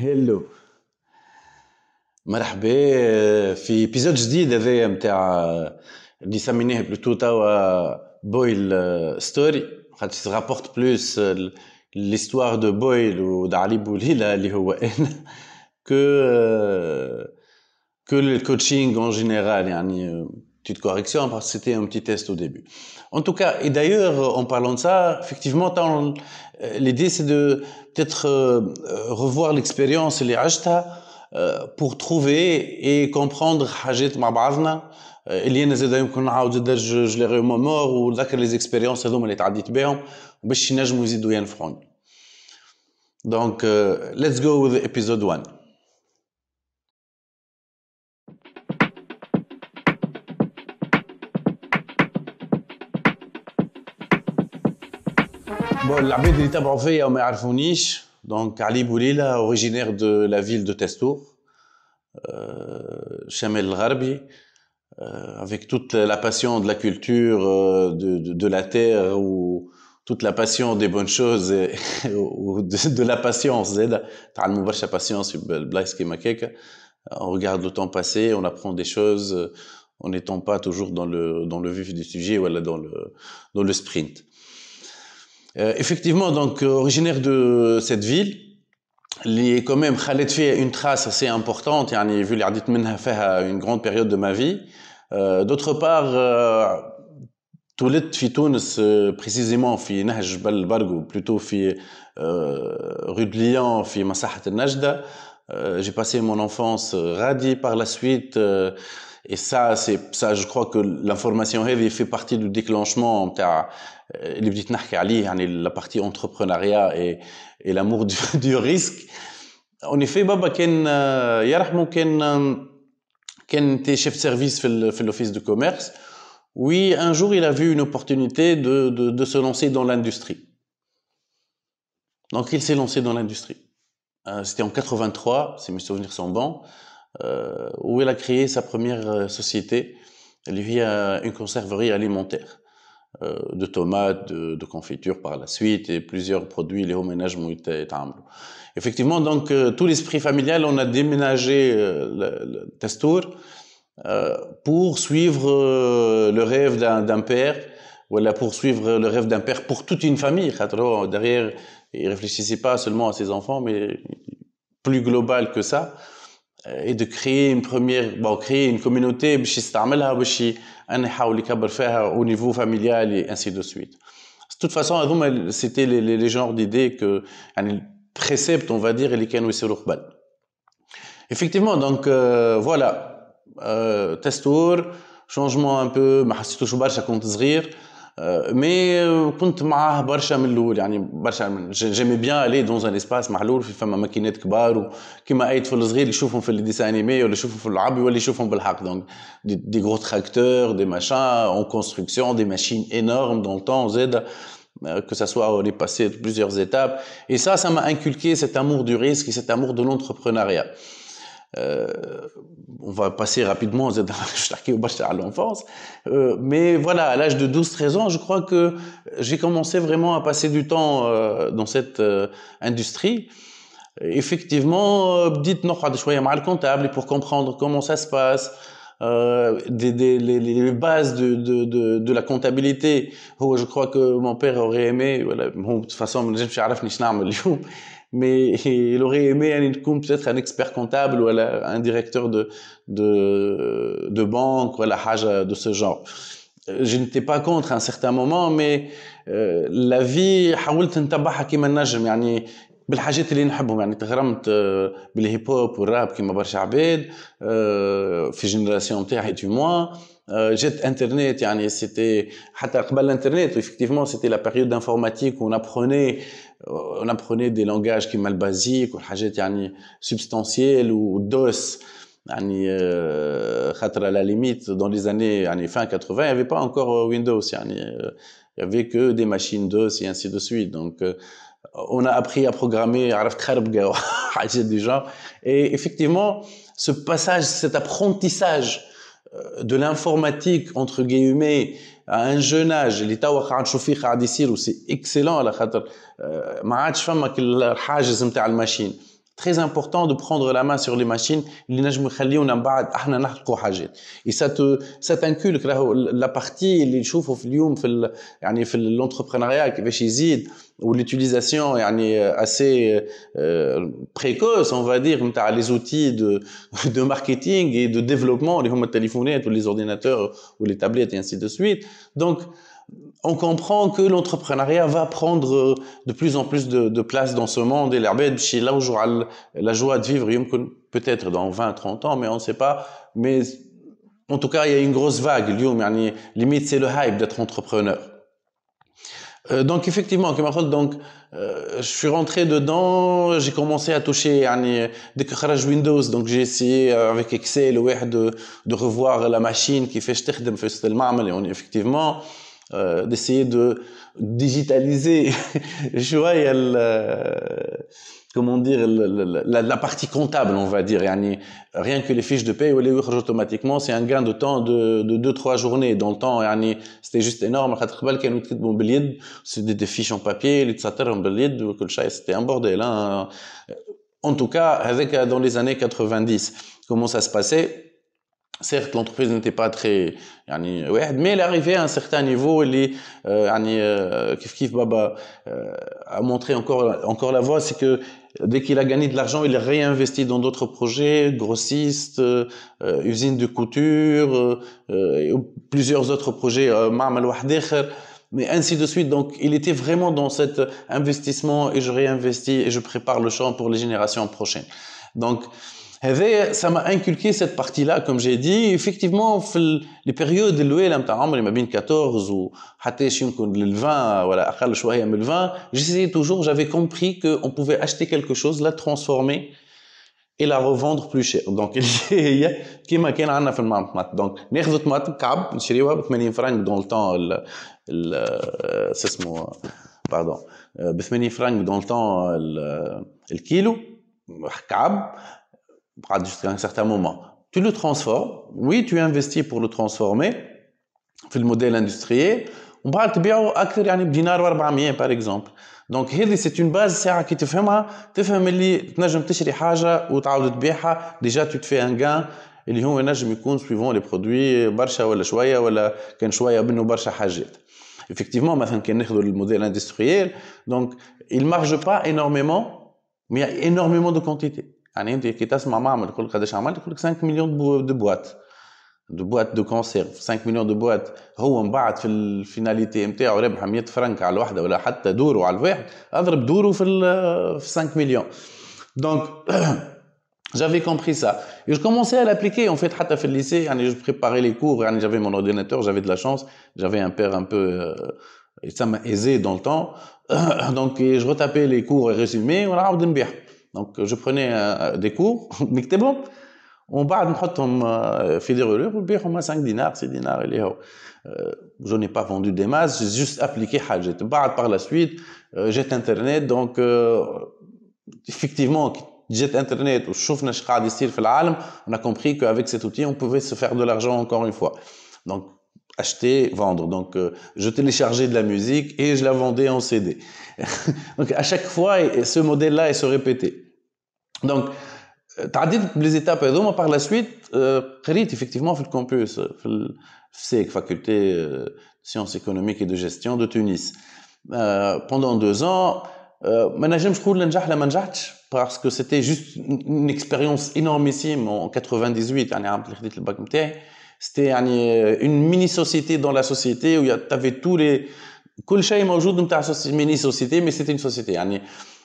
هلو مرحبا. في ايبيزود جديد هذايا نتاع اللي سميناه بلوتو توا بويل ستوري خاطر سي رابورت بلوس ليستوار دو بويل ودعلي بوليلة اللي هو أنا كو le coaching en général, يعني petite correction parce que c'était un petit test au début. En tout cas, et d'ailleurs, en parlant de ça, effectivement, l'idée c'est de peut-être revoir l'expérience اللي عشتها pour trouver et comprendre حاجات مع بعضنا اللي انا زاد يمكن نعاود زاد جو لي ريمومور ونذكر لي زيكسبيريونس هذوما اللي تعديت بهم باش ينجموا يزيدوا ينفعوني. دونك ليتس جو وذ episode 1. Bon, العباد اللي تبعوا فيا وما يعرفونيش دونك علي بوليلة اوريجينير دو لا فيل دو تستور الشمال الغربي avec toute la passion de la culture, de, de, de la terre, ou toute la passion des bonnes choses, et, ou de, de la patience, تعلموا برشا patience بالبلايص كيما كيكا on regarde le temps passer, on apprend des choses en n'étant pas toujours dans le, dans le vif du sujet ou dans le, dans le sprint. Euh, effectivement, donc, originaire de cette ville, qui est quand même خلت فيها une trace assez importante يعني vu اللي عديت منها فيها une grande période de ma vie euh, d'autre part euh, تولدت في تونس précisément في نهج جبل البرغو plutôt في rue de Lyon في مساحة النجدة j'ai passé mon enfance غادي par la suite et ça c'est ça je crois que l'information هذه fait partie du déclenchement نتاع اللي بديت نحكي عليه يعني لا بارتي entrepreneuriat et et l'amour du, du risque en effet بابا كان يرحمه كان كان était chef de service في في l'office de commerce oui un jour il a vu une opportunité de de, de se lancer dans l'industrie donc il s'est lancé dans l'industrie c'était en 83 si mes souvenirs sont bons euh, où il a créé sa première société lui une conserverie alimentaire euh, de tomates, de, de confiture par la suite et plusieurs produits les ménages Effectivement, donc euh, tout l'esprit familial, on a déménagé euh, le, le pour suivre le rêve d'un père, voilà, pour suivre le rêve d'un père pour toute une famille. Derrière, il réfléchissait pas seulement à ses enfants, mais plus global que ça et de créer une première bon créer une communauté باش يستعملها باش انا يحاول يكبر فيها au niveau familial et ainsi de suite. De toute façon هذوما c'était les, les, les genres d'idées que يعني préceptes on va dire اللي كانوا يصيروا قبل. Effectivement donc euh, voilà euh, testour changement un peu ما حسيتوش برشا كنت صغير مي كنت معاه برشا من الاول يعني برشا جيمي بيان الي دون ان اسباس محلول في فما ماكينات كبار وكيما اي طفل صغير يشوفهم في ديسان انيمي ولا يشوفهم في اللعب ولا يشوفهم بالحق دونك دي, دي غرو تراكتور دي ماشان اون كونستركسيون دي ماشين énormes dans le temps زاد que ça soit on est passé plusieurs étapes et ça ça m'a inculqué cet amour du risque et cet amour de l'entrepreneuriat euh, on va passer rapidement à l'enfance. Euh, mais voilà, à l'âge de 12-13 ans, je crois que j'ai commencé vraiment à passer du temps euh, dans cette industrie. Effectivement, dites non, le comptable pour comprendre comment ça se passe, des, les, bases de, la comptabilité. Oh, je crois que mon père aurait aimé, voilà, de toute façon, je ne mais il aurait aimé un peut-être un expert comptable ou un directeur de, de, de banque ou la haja de ce genre. Je n'étais pas contre à un certain moment, mais euh, la vie حاولت نتبعها كيما نجم يعني بالحاجات اللي نحبهم يعني تغرمت بالهيب هوب والراب كيما برشا عباد في جينيراسيون نتاعي du moins جات انترنت يعني سيتي حتى قبل الانترنت effectivement c'était la période d'informatique où on apprenait on apprenait des langages qui mal basiques والحاجات يعني substantielles ou DOS يعني خاطر à la limite dans les années يعني fin 80 il n'y avait pas encore Windows يعني il y avait que des machines DOS et ainsi de suite donc on a appris à programmer عرفت خربقة حاجات du genre et effectivement ce passage cet apprentissage de l'informatique entre guillemets à un jeune âge اللي توا قاعد نشوف فيه قاعد يصير وسي اكسلون على خاطر ما عادش فما الحاجز نتاع الماشين très important de prendre la main sur les machines اللي نجم يخليونا من بعد احنا نحققوا حاجات et ça te ça t'inculque la partie اللي نشوفوا في اليوم في ال يعني في l'entrepreneuriat كيفاش يزيد ou l'utilisation يعني assez euh, précoce on va dire نتاع les outils de de marketing et de développement اللي هما التليفونات ou les ordinateurs ou les tablettes et ainsi de suite donc on comprend que l'entrepreneuriat va prendre euh, de plus en plus de, place dans ce monde. Et là où la joie de vivre peut-être dans 20 30 ans mais on ne sait pas. Mais en tout cas il y a une grosse vague limite c'est le hype d'être entrepreneur. Euh, donc effectivement donc euh, je suis rentré dedans j'ai commencé à toucher dès que Windows donc j'ai essayé avec Excel de, de revoir la machine qui fait et on effectivement euh, d'essayer de digitaliser je vois le, comment dire la, partie comptable on va dire yani, rien que les fiches de paie ou les automatiquement c'est un gain de temps de de deux trois journées. Dans le temps yani, c'était juste énorme. C'est des, fiches en papier les c'était un bordel hein. en tout cas avec dans les années 90 comment ça se passait? Certes, l'entreprise n'était pas très, mais elle arrivait à un certain niveau. Elle est, euh, kif kif Baba euh, a montré encore encore la voie, c'est que dès qu'il a gagné de l'argent, il réinvesti dans d'autres projets, grossistes, euh, usines de couture, et plusieurs autres projets, mais ainsi de suite. Donc, il était vraiment dans cet investissement et je réinvestis et je prépare le champ pour les générations prochaines. Donc, ça m'a inculqué cette partie-là, comme j'ai dit. Effectivement, les périodes de l'ouïe, ma bin 14 ou le 20, voilà, après le 20, j'essayais toujours, j'avais compris qu'on pouvait acheter quelque chose, la transformer et la revendre plus cher. Donc, qui m'a qu'elle en a fait le Donc, n'ervot mat, cab, n'chiriwa, 80 francs dans le temps, le le c'est ce mot, pardon, 80 francs dans le temps, le kilo, cab, jusqu'à un certain moment. Tu le transformes, oui, tu investis pour le transformer, في الموديل industriel, ومن بعد تبيعه اكثر يعني بدينار و400 par exemple. دونك هذه سي اون باز ساعه كي تفهمها تفهم اللي تنجم تشري حاجه وتعاود تبيعها ديجا تو تفي ان غان اللي هو ينجم يكون سويفون لي برودوي برشا ولا شويه ولا كان شويه منه برشا حاجات. Effectivement, مثلا كان ناخذ الموديل industriel, donc il marche pas énormément, mais il y a énormément de quantité. يعني انت كي تسمع معمل يقول لك قداش عملت يقول لك 5 مليون دو بوات دو بوات دو كونسيرف 5 مليون دو بوات هو من بعد في الفيناليتي نتاعو ربح 100 فرنك على الوحده ولا حتى دوره على الواحد اضرب دوره في في 5 مليون دونك J'avais compris ça. Et je commençais à l'appliquer. En fait, حتى في lycée, يعني je préparais les cours. يعني j'avais mon ordinateur, j'avais de la chance. J'avais un père un peu, euh, ça m'a aisé dans le temps. Donc, je retapais les cours et résumés. ونعاود نبيع. Donc, je prenais euh, des cours, bon. On بعد نحطهم في des relais ونبيعهم à 5 dinars, 6 dinars اللي هو. Je n'ai pas vendu des masses, j'ai juste appliqué حاجات. بعد par la suite, euh, j'ai internet donc euh, effectivement j'ai internet وشوفنا اش قاعد يصير في العالم, on a compris qu'avec cet outil on pouvait se faire de l'argent encore une fois. Donc acheter, vendre. Donc, je téléchargeais de la musique et je la vendais en CD. Donc, à chaque fois, ce modèle-là, il se répétait. Donc, تعديت les étapes هذوما par la suite قريت effectivement في الكامبوس في السيك faculté sciences économiques et de gestion de Tunis pendant deux ans ما نجمش نقول ننجح لا ما نجحتش parce que c'était juste une expérience énormissime en 98 يعني عام اللي خديت الباك نتاعي c'était يعني une mini société dans la société où tu avais tous les كل شيء موجود نتاع ميني سوسيتي مي سيتي سوسيتي يعني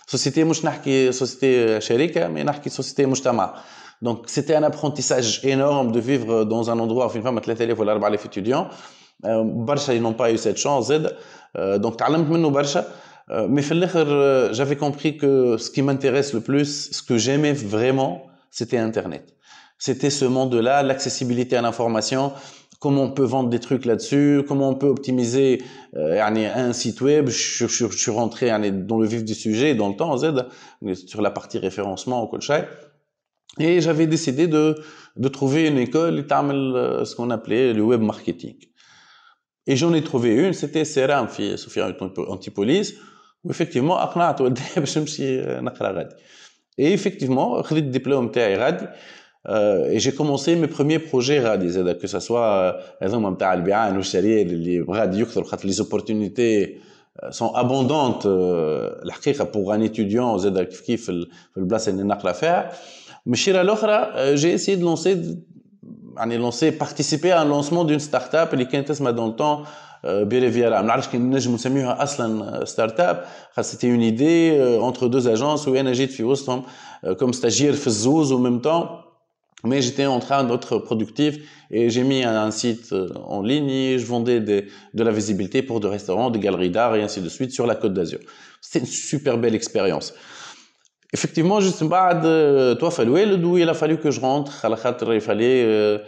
سوسيتي مش نحكي سوسيتي شركه مي نحكي سوسيتي مجتمع دونك سيتي ان ابرونتيساج انورم دو فيفر دون ان اندروا فين فما 3000 ولا 4000 اتيديون برشا نون با يو سيت شانس زاد دونك تعلمت منه برشا مي في الاخر جافي كومبري كو سكي مانتيريس لو بلوس سكو جيمي فريمون سيتي انترنت C'était C'était ce monde-là, l'accessibilité à l'information, comment on peut vendre des trucs là-dessus, comment on peut optimiser euh, un site web. Je, je, je suis rentré dans le vif du sujet, dans le temps, Z, sur la partie référencement au Colchai. Et j'avais décidé de, de trouver une école, euh, ce qu'on appelait le web marketing. Et j'en ai trouvé une, c'était Seram, Sophia Antipolis, où effectivement, euh, et effectivement, j'ai le diplôme de غادي et j'ai commencé mes premiers projets غادي زاد que ça soit هذوما نتاع البيعان والشراء اللي غادي يكثر خاطر les opportunités sont abondantes الحقيقه pour un étudiant زاد كيف كيف في البلاصه اللي نقرا فيها من الشيره الاخرى j'ai essayé de lancer يعني lancer participer à un lancement d'une start-up اللي كانت اسمها dans le temps بيريفيرا ما نعرفش كان نجم نسميوها اصلا ستارت اب خاطر سيتي اون ايدي انتر دو اجونس وانا جيت في وسطهم comme stagiaire في الزوز au même temps Mais j'étais en train d'être productif et j'ai mis un, site euh, en ligne et je vendais de la visibilité pour des restaurants, des galeries d'art et ainsi de suite sur la Côte d'Azur. C'était une super belle expérience. Effectivement, juste après, toi, Faloué, le il a fallu que je rentre. Il fallait euh,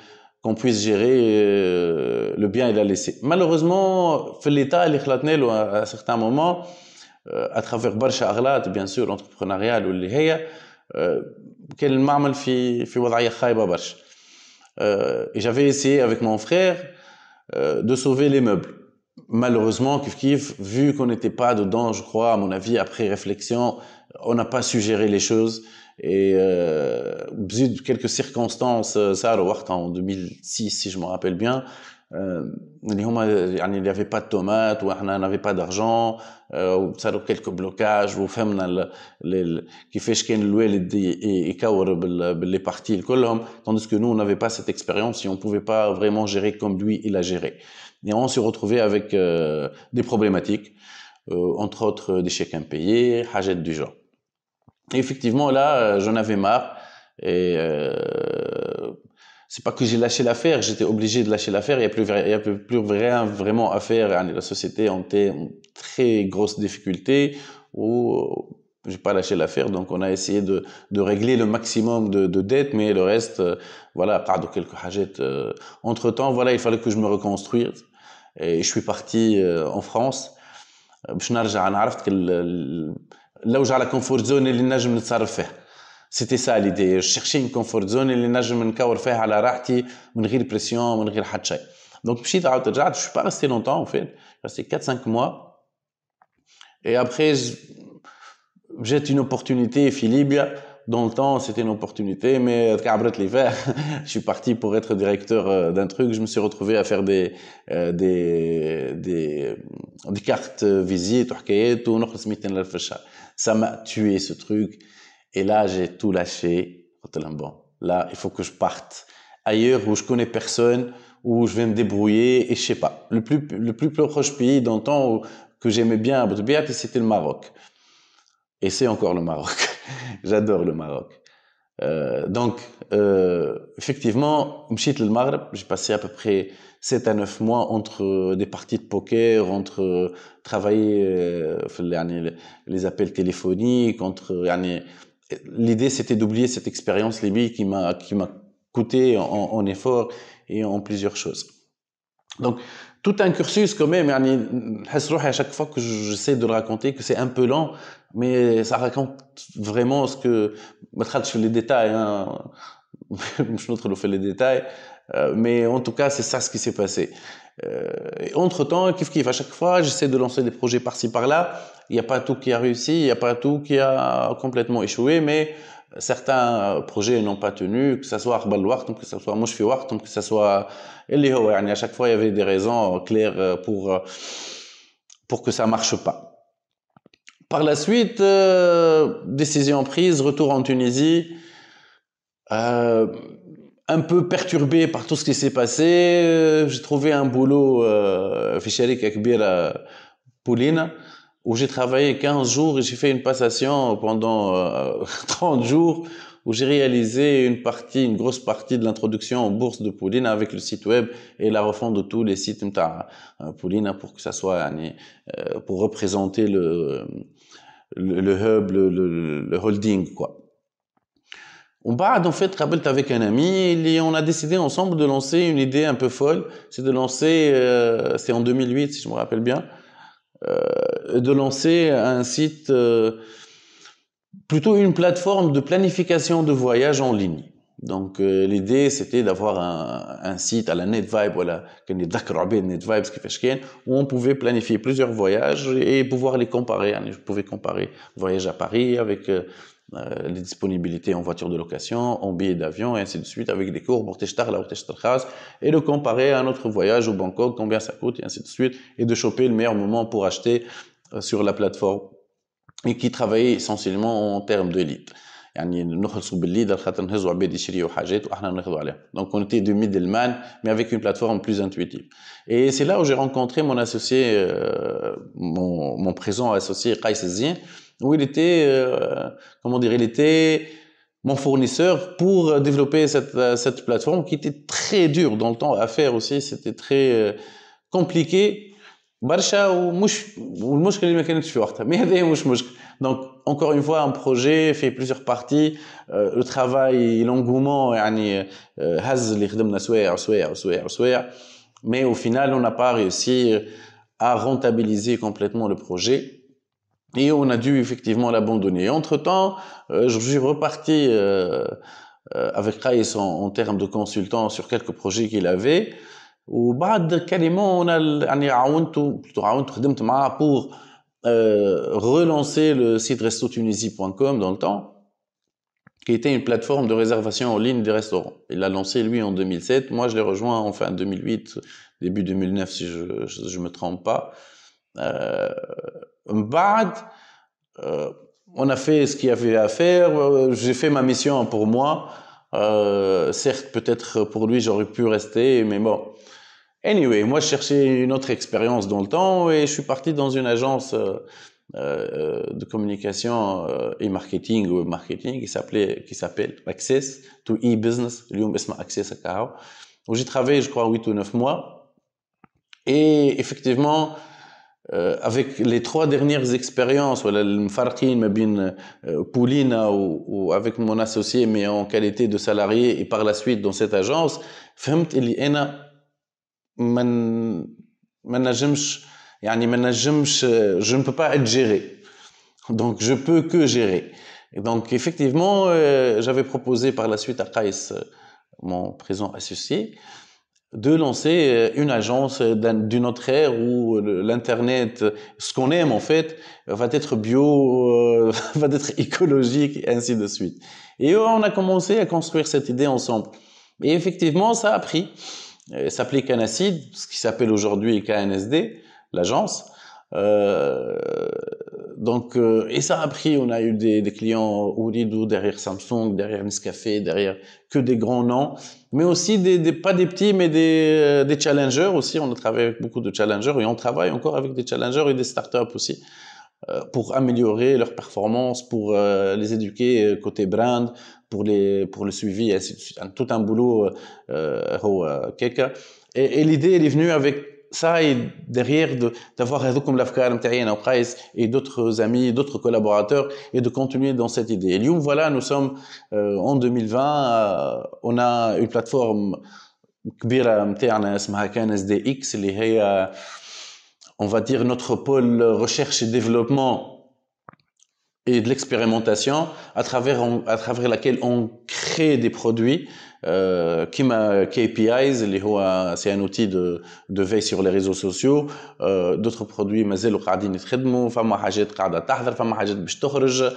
qu'on puisse gérer euh, le bien et la laisser. Malheureusement, l'État, il à certains moments, à travers Barcha Arlat, bien sûr, l'entrepreneuriat, ou كان المعمل في في وضعيه خايبه برشا et j'avais essayé avec mon frère de sauver les meubles malheureusement kif kif vu qu'on n'était pas dedans je crois à mon avis après réflexion on n'a pas su gérer les choses et euh, quelques circonstances صاروا وقتها en 2006 si je me rappelle bien اللي هما يعني il n'y avait pas de tomates واحنا n'avait pas d'argent وصاروا quelques blocages وفهمنا كيفاش كان الوالد يكور باللي بارتي كلهم tandis que nous on n'avait pas cette expérience et on pouvait pas vraiment gérer comme lui il a géré et on s'est retrouvé avec euh, des problématiques euh, entre autres des chèques impayés حاجات du genre et effectivement là j'en avais marre et euh, c'est pas que j'ai lâché l'affaire, j'étais obligé de lâcher l'affaire. Il y a plus, il y a plus, plus rien vraiment à faire. La société était en très grosse difficulté où j'ai pas lâché l'affaire. Donc on a essayé de, de régler le maximum de, de dettes, mais le reste, voilà, part de quelques hajettes. Entre temps, voilà, il fallait que je me reconstruise. Et je suis parti en France. باش نرجع انا عرفت نلوج la comfort zone اللي نجم نتصرف فيها سيتي سا ليدي شيرشي ان كونفورت زون اللي نجم نكور فيها على راحتي من غير بريسيون من غير حتى شيء دونك مشيت عاود رجعت جو با ريستي لونتون ان فيت ريستي 4 5 موا اي ابخي جات اون اوبورتونيتي في ليبيا dans le temps, c'était une opportunité, mais l'hiver, je suis parti pour être directeur d'un truc. Je me suis retrouvé à faire des euh, des des, des cartes visites, ça m'a tué ce truc. Et là, j'ai tout lâché. Bon, là, il faut que je parte ailleurs où je connais personne, où je vais me débrouiller et je sais pas. Le plus, le plus proche pays dans que j'aimais bien à c'était le Maroc. Et c'est encore le Maroc. J'adore le Maroc. Euh, donc, euh, effectivement, le j'ai passé à peu près 7 à 9 mois entre des parties de poker, entre travailler euh, les appels téléphoniques, entre l'idée, c'était d'oublier cette expérience libye qui m'a qui m'a coûté en, en, effort et en plusieurs choses. Donc, tout un cursus quand même. à chaque fois que j'essaie de le raconter, que c'est un peu lent, mais ça raconte vraiment ce que. Je fais les détails. Hein. Je n'entre pas les détails, euh, mais en tout cas, c'est ça ce qui s'est passé et entre temps kif kif à chaque fois j'essaie de lancer des projets par-ci par-là. Il n'y a pas tout qui a réussi, il n'y a pas tout qui a complètement échoué, mais certains projets n'ont pas tenu, que ce soit Arbal que ce soit Mouchfi que ce soit à chaque fois il y avait des raisons claires pour, pour que ça marche pas. Par la suite, euh, décision prise, retour en Tunisie, euh, un peu perturbé par tout ce qui s'est passé. J'ai trouvé un boulot euh, Kakbir Pauline où j'ai travaillé 15 jours et j'ai fait une passation pendant euh, 30 jours où j'ai réalisé une partie, une grosse partie de l'introduction en bourse de Pauline avec le site web et la refonte de tous les sites de Pauline pour que ça soit euh, pour représenter le, le, le hub, le, le, holding quoi. On part en fait avec un ami et on a décidé ensemble de lancer une idée un peu folle, c'est de lancer, euh, c'est en 2008 si je me rappelle bien, euh, de lancer un site, euh, plutôt une plateforme de planification de voyage en ligne. Donc l'idée c'était d'avoir un, site à la NetVibe voilà, NetVibes où on pouvait planifier plusieurs voyages et pouvoir les comparer. Je pouvais comparer voyage à Paris avec euh, les disponibilités en voiture de location, en billets d'avion, et ainsi de suite, avec des cours pour Teshtar, la et de comparer à notre voyage au Bangkok, combien ça coûte, et ainsi de suite, et de choper le meilleur moment pour acheter euh, sur la plateforme, et qui travaillait essentiellement en termes de lead. Donc on était du middleman, mais avec une plateforme plus intuitive. Et c'est là où j'ai rencontré mon associé, euh, mon, présent associé, Qais Zien où il était, euh, comment dire, il était mon fournisseur pour développer cette, cette plateforme qui était très dure dans le temps à faire aussi. C'était très euh, compliqué. برشا ومش والمشكله اللي ما كانتش في وقتها مي هذا مش مشكل donc encore une fois un projet fait plusieurs parties euh, le travail l'engouement يعني هز اللي خدمنا سوايع وسوايع وسوايع وسوايع mais au final on n'a pas réussi à rentabiliser complètement le projet et on a dû effectivement l'abandonner. Entre-temps, euh, je suis reparti euh, euh, avec Raïs en, en, termes de consultant sur quelques projets qu'il avait. وبعد كلمة أنا يعني عاونته plutôt عاونته خدمت معاه pour euh, relancer le site restotunisie.com dans le temps qui était une plateforme de réservation en ligne des restaurants. Il l'a lancé lui en 2007, moi je l'ai rejoint en fin 2008, début 2009 si je ne me trompe pas. Euh, Bad, euh, on a fait ce qu'il y avait à faire. Euh, j'ai fait ma mission pour moi. Euh, certes, peut-être pour lui, j'aurais pu rester, mais bon. Anyway, moi, je cherchais une autre expérience dans le temps et je suis parti dans une agence euh, euh de communication et marketing ou marketing qui s'appelait s'appelle Access to e-business, Access à où j'ai travaillé, je crois, 8 ou 9 mois. Et effectivement, euh, avec les trois dernières expériences, voilà, le bien euh, Poulina ou, ou avec mon associé, mais en qualité de salarié et par la suite dans cette agence, فهمت اللي انا ما ما نجمش يعني ما نجمش je ne peux pas être géré donc je peux que gérer et donc effectivement euh, j'avais proposé par la suite à Kais mon présent associé de lancer euh, une agence d'une autre ère où l'internet, ce qu'on aime en fait, va être bio, euh, va être écologique et ainsi de suite. Et on a commencé à construire cette idée ensemble. Et effectivement, ça a pris. Ça s'appelait Canacid, ce qui s'appelle aujourd'hui KNSD, l'agence. Euh, donc, euh, et ça a pris, on a eu des, des clients Ouridou derrière Samsung, derrière Nescafé, derrière que des grands noms, mais aussi des, des pas des petits, mais des, euh, des challengers aussi. On a travaillé avec beaucoup de challengers et on travaille encore avec des challengers et des startups aussi euh, pour améliorer leur performance, pour euh, les éduquer côté brand, pour les pour le suivi, et ainsi de suite. Tout un boulot euh, Et, et l'idée, elle est venue avec ça et derrière d'avoir comme l'afkar et d'autres amis, d'autres collaborateurs et de continuer dans cette idée. Et voilà, nous sommes euh, en 2020, euh, on a une plateforme كبيره نتاعنا اسمها كان اس دي اكس اللي هي on va dire notre pôle recherche et développement et de l'expérimentation à travers à travers laquelle on crée des produits euh, كيما KPIs اللي هو c'est un outil de de veille sur les réseaux sociaux euh, d'autres produits مازالوا قاعدين يتخدموا فما حاجات قاعده تحضر فما حاجات باش تخرج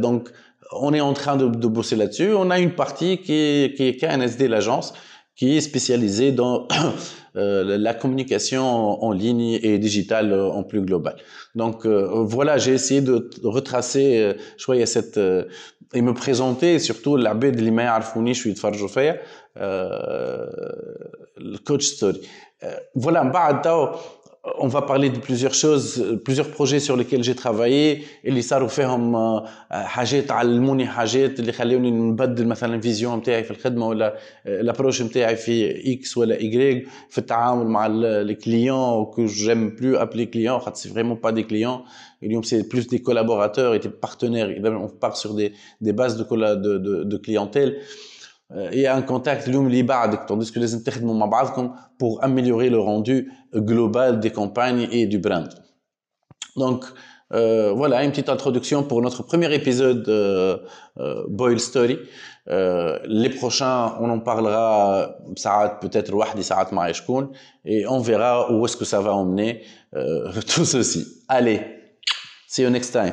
donc on est en train de, de bosser là-dessus on a une partie qui qui est KNSD l'agence qui est spécialisée dans euh, la communication en ligne et digitale en plus global. Donc euh, voilà, j'ai essayé de retracer, euh, je crois, il y a cette euh, et me présenter surtout l'abed اللي ما يعرفونيش je suis فيا le coach story. voilà, بعد on va parler de plusieurs choses, plusieurs projets sur lesquels j'ai travaillé اللي صاروا فيهم حاجات علموني حاجات اللي خلوني نبدل مثلا الفيزيون نتاعي في الخدمه ولا الابروش نتاعي في اكس ولا اي في التعامل مع الكليون كو جيم بلو ابلي كليون خاطر سي فريمون با دي كليون اليوم سي بلوس دي كولابوراتور et des partenaires on part sur des, des bases de, de, de, de clientèle et un contact اليوم اللي بعدك tandis que لازم تخدموا مع بعضكم pour améliorer le rendu global des campagnes et du brand. Donc euh, voilà une petite introduction pour notre premier épisode de euh, Boil Story. Euh, les prochains, on en parlera peut-être et on verra où est-ce que ça va emmener euh, tout ceci. Allez, see you next time.